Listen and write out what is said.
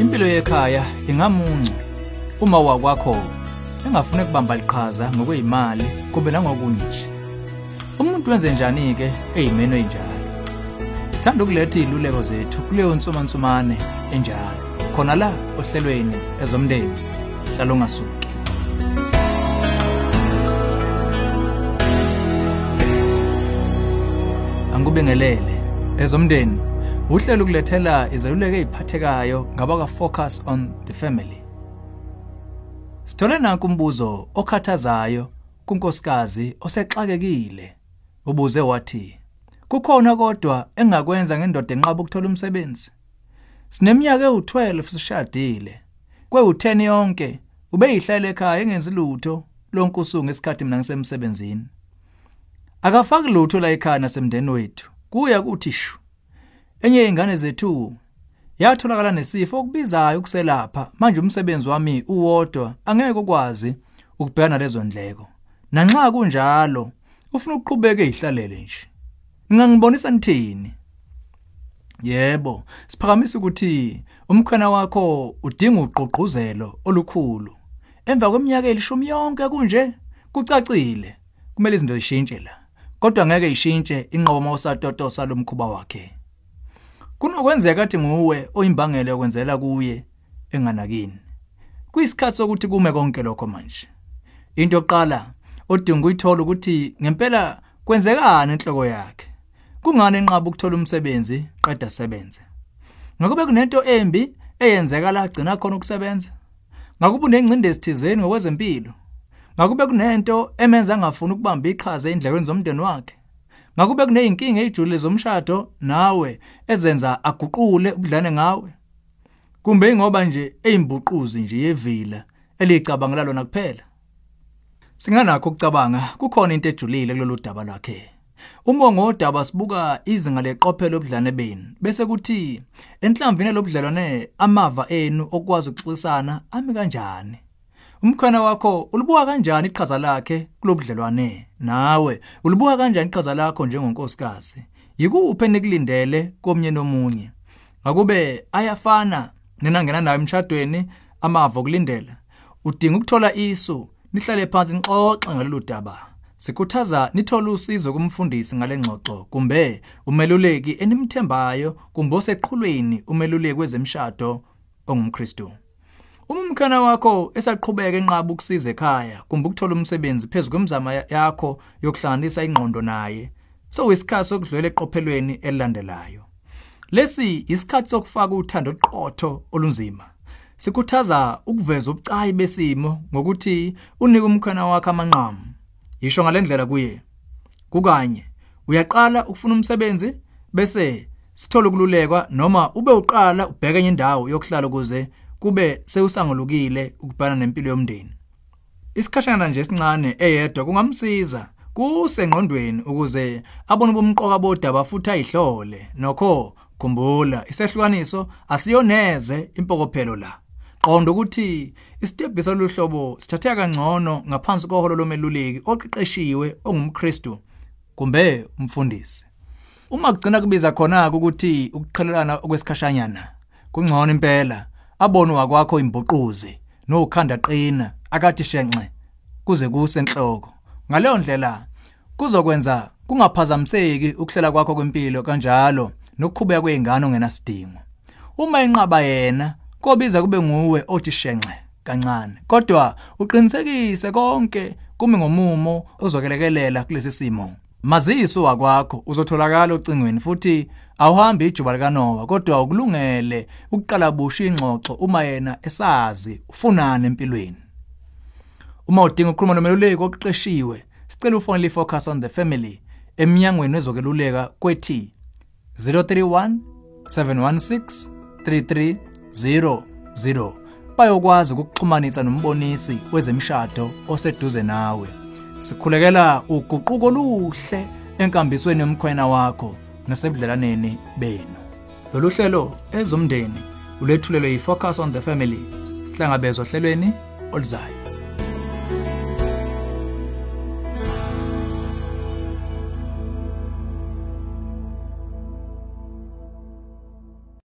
impilo yekhaya ingamuncu uma wakwakho engafune kubamba liqhaza ngokwezimali kube nangokunye nje. Umuntu wenze njani ke ezimeno ezinjalo sithanda ukuletha iziluleko zethu kuleyo nsumansumane enjalo. Khona la ohlelweni ezomndeni hlala ungasuki. Angikubingelele ezomndeni. Uhlelo ukulethela izeluleko eziphathekayo ngabaka focus on the family. Sithole nanku umbuzo okhathazayo kunkosikazi osexakekile. Ubuze wathi kukhona kodwa engakwenza ngendoda enqaba ukuthola umsebenzi? Sineminyaka ewu12 sishadile. Kwe-10 yonke ubeyihlala ekhaya engenzi lutho lonke usuku ngesikhathi mina ngisemsebenzini. Akafaki lutho la ekhaya nasemndeni wethu. Kuya kuthi shu. Enye izingane zethu yatholakala nesifo okubizayo ukuselapha. Manje umsebenzi wami uwodwa angeke ukwazi ukubhekana lezo ndleko. Nanxa kunjalo ufuna ukuqhubeka ezihlalele nje. Ngingangibonisa nithini? Yebo siphakamisa ukuthi umkhwena wakho udinga uqoqozelo olukhulu. Emva kweminyaka elishumi yonke kunje kucacile. Kumele izinto zishintshe la kodwa ngeke ishintshe inqobo usatotosa lomkhuba wakhe. Kunokwenzeka athi nguwe oyimbangela yokwenzela kuye enganakini. Kuyisikhathi sokuthi kume konke lokho manje. Into yokuqala odinga ukuyithola ukuthi ngempela kwenzekani enhloko yakhe. Kungani enqaba ukuthola umsebenzi qeda sebenze ngakube kunento embi eyenzeka la gcina khona ukusebenza? Ngakube unengcindezi thizeni ngokwezempilo? Ngakube kunento emenza angafuni ukubamba iqhaza endlekweni zomndeni wakhe? Ngakube kuneyinkinga ejulile zomshado nawe ezenza aguqule ubudlane ngawe. Kumbe ingoba nje eyimbuquzi nje yevila elicabangela lona kuphela. Singanakho ukucabanga kukhona into ejulile kulolu daba lwakhe. Umongo wodaba sibuka izinga leqophelo obudlane benu bese kuthi enhlamvini lobudlelwane amava enu okwazi ukuxoxisana ami kanjani? Umkhona wakho ulibuka kanjani iqhaza lakhe kulobudlelwane? Nawe ulibuka kanjani iqhaza lakho njengonkosikazi? Yikuphi enikulindele komnye nomunye? Ngakube ayafana nina ngena nayo emshadweni amava okulindela. Udinga ukuthola isu nihlale phansi nixoxe ngalolu daba. Sikhuthaza nithola usizo kumfundisi ngalengxoxo kumbe umeluleki enimthembayo kumbe oseqhulweni umeluleki wezemshado ongumKristu. Uma umkhana wakho esaqhubeka enqaba ukusiza ekhaya kumbe ukuthola umsebenzi phezulu kwemizamo yakho yokuhlanganisa ingqondo naye so isikhathi sokudlula eqophelweni elilandelayo. Lesi isikhathi sokufaka uthando oqotho olunzima. Sikhuthaza ukuveza ubucayi besimo ngokuthi unike umkhana wakhe amanqamu. Yisho ngalendlela kuye. Kukanye uyaqala ukufuna umsebenzi bese sithola ukululekwa noma ube uqala ubheke enye indawo yokuhlala ukuze kube sewusangolukile ukubhana nempilo yomndeni. Isikhashana nje esincane eyedwa kungamsiza kusengqondweni ukuze abone ubumqoka bodaba futhi ayihlole. Nokho khumbula isehlukaniso asiyoneze impokophelo la. Qonda ukuthi isitebhisa loluhlobo sithatheka kangcono ngaphansi koholo lomeluleki oqeqeshiwe ongumKristu kumbe umfundisi. Uma kugcina kubiza khona ukuthi ukuqhelelana okwesikhashanyana kungcono impela. Abone wakwakho imbuquzi nokhanda qina akathi shenxe kuze kusenhloko. Ngaleyo ndlela kuzokwenza kungaphazamiseki ukuhlela kwakho kwempilo kanjalo nokukhubeka kweingane ongenasidingo uma inqaba yena kobiza kube nguwe othi shenxe kancane. Kodwa uqinisekise konke kumi ngomumo ozokelekelela kulesi simo. Maziso wakwakho uzotholakala ocingweni futhi awuhambi ijuba likaNowa kodwa ukulungele ukuqala busha ingxoxo uma yena esazi ufunana empilweni. Uma udinga ukukhuluma nomeluleki oqeqeshiwe sicela ufonele focus on the family eminyangweni wezokeluleka kwethi 031 716 3300 bayokwazi ukuxhumanisa nombonisi wezemshado oseduze nawe. Sikhulekela uguquko oluhle enkambisweni yomkhwena wakho nasebudlelaneni benu. Lolu hlelo ezomndeni ulethulelwe yi-focus on the family sihlangabezwa ohlelweni oluzayo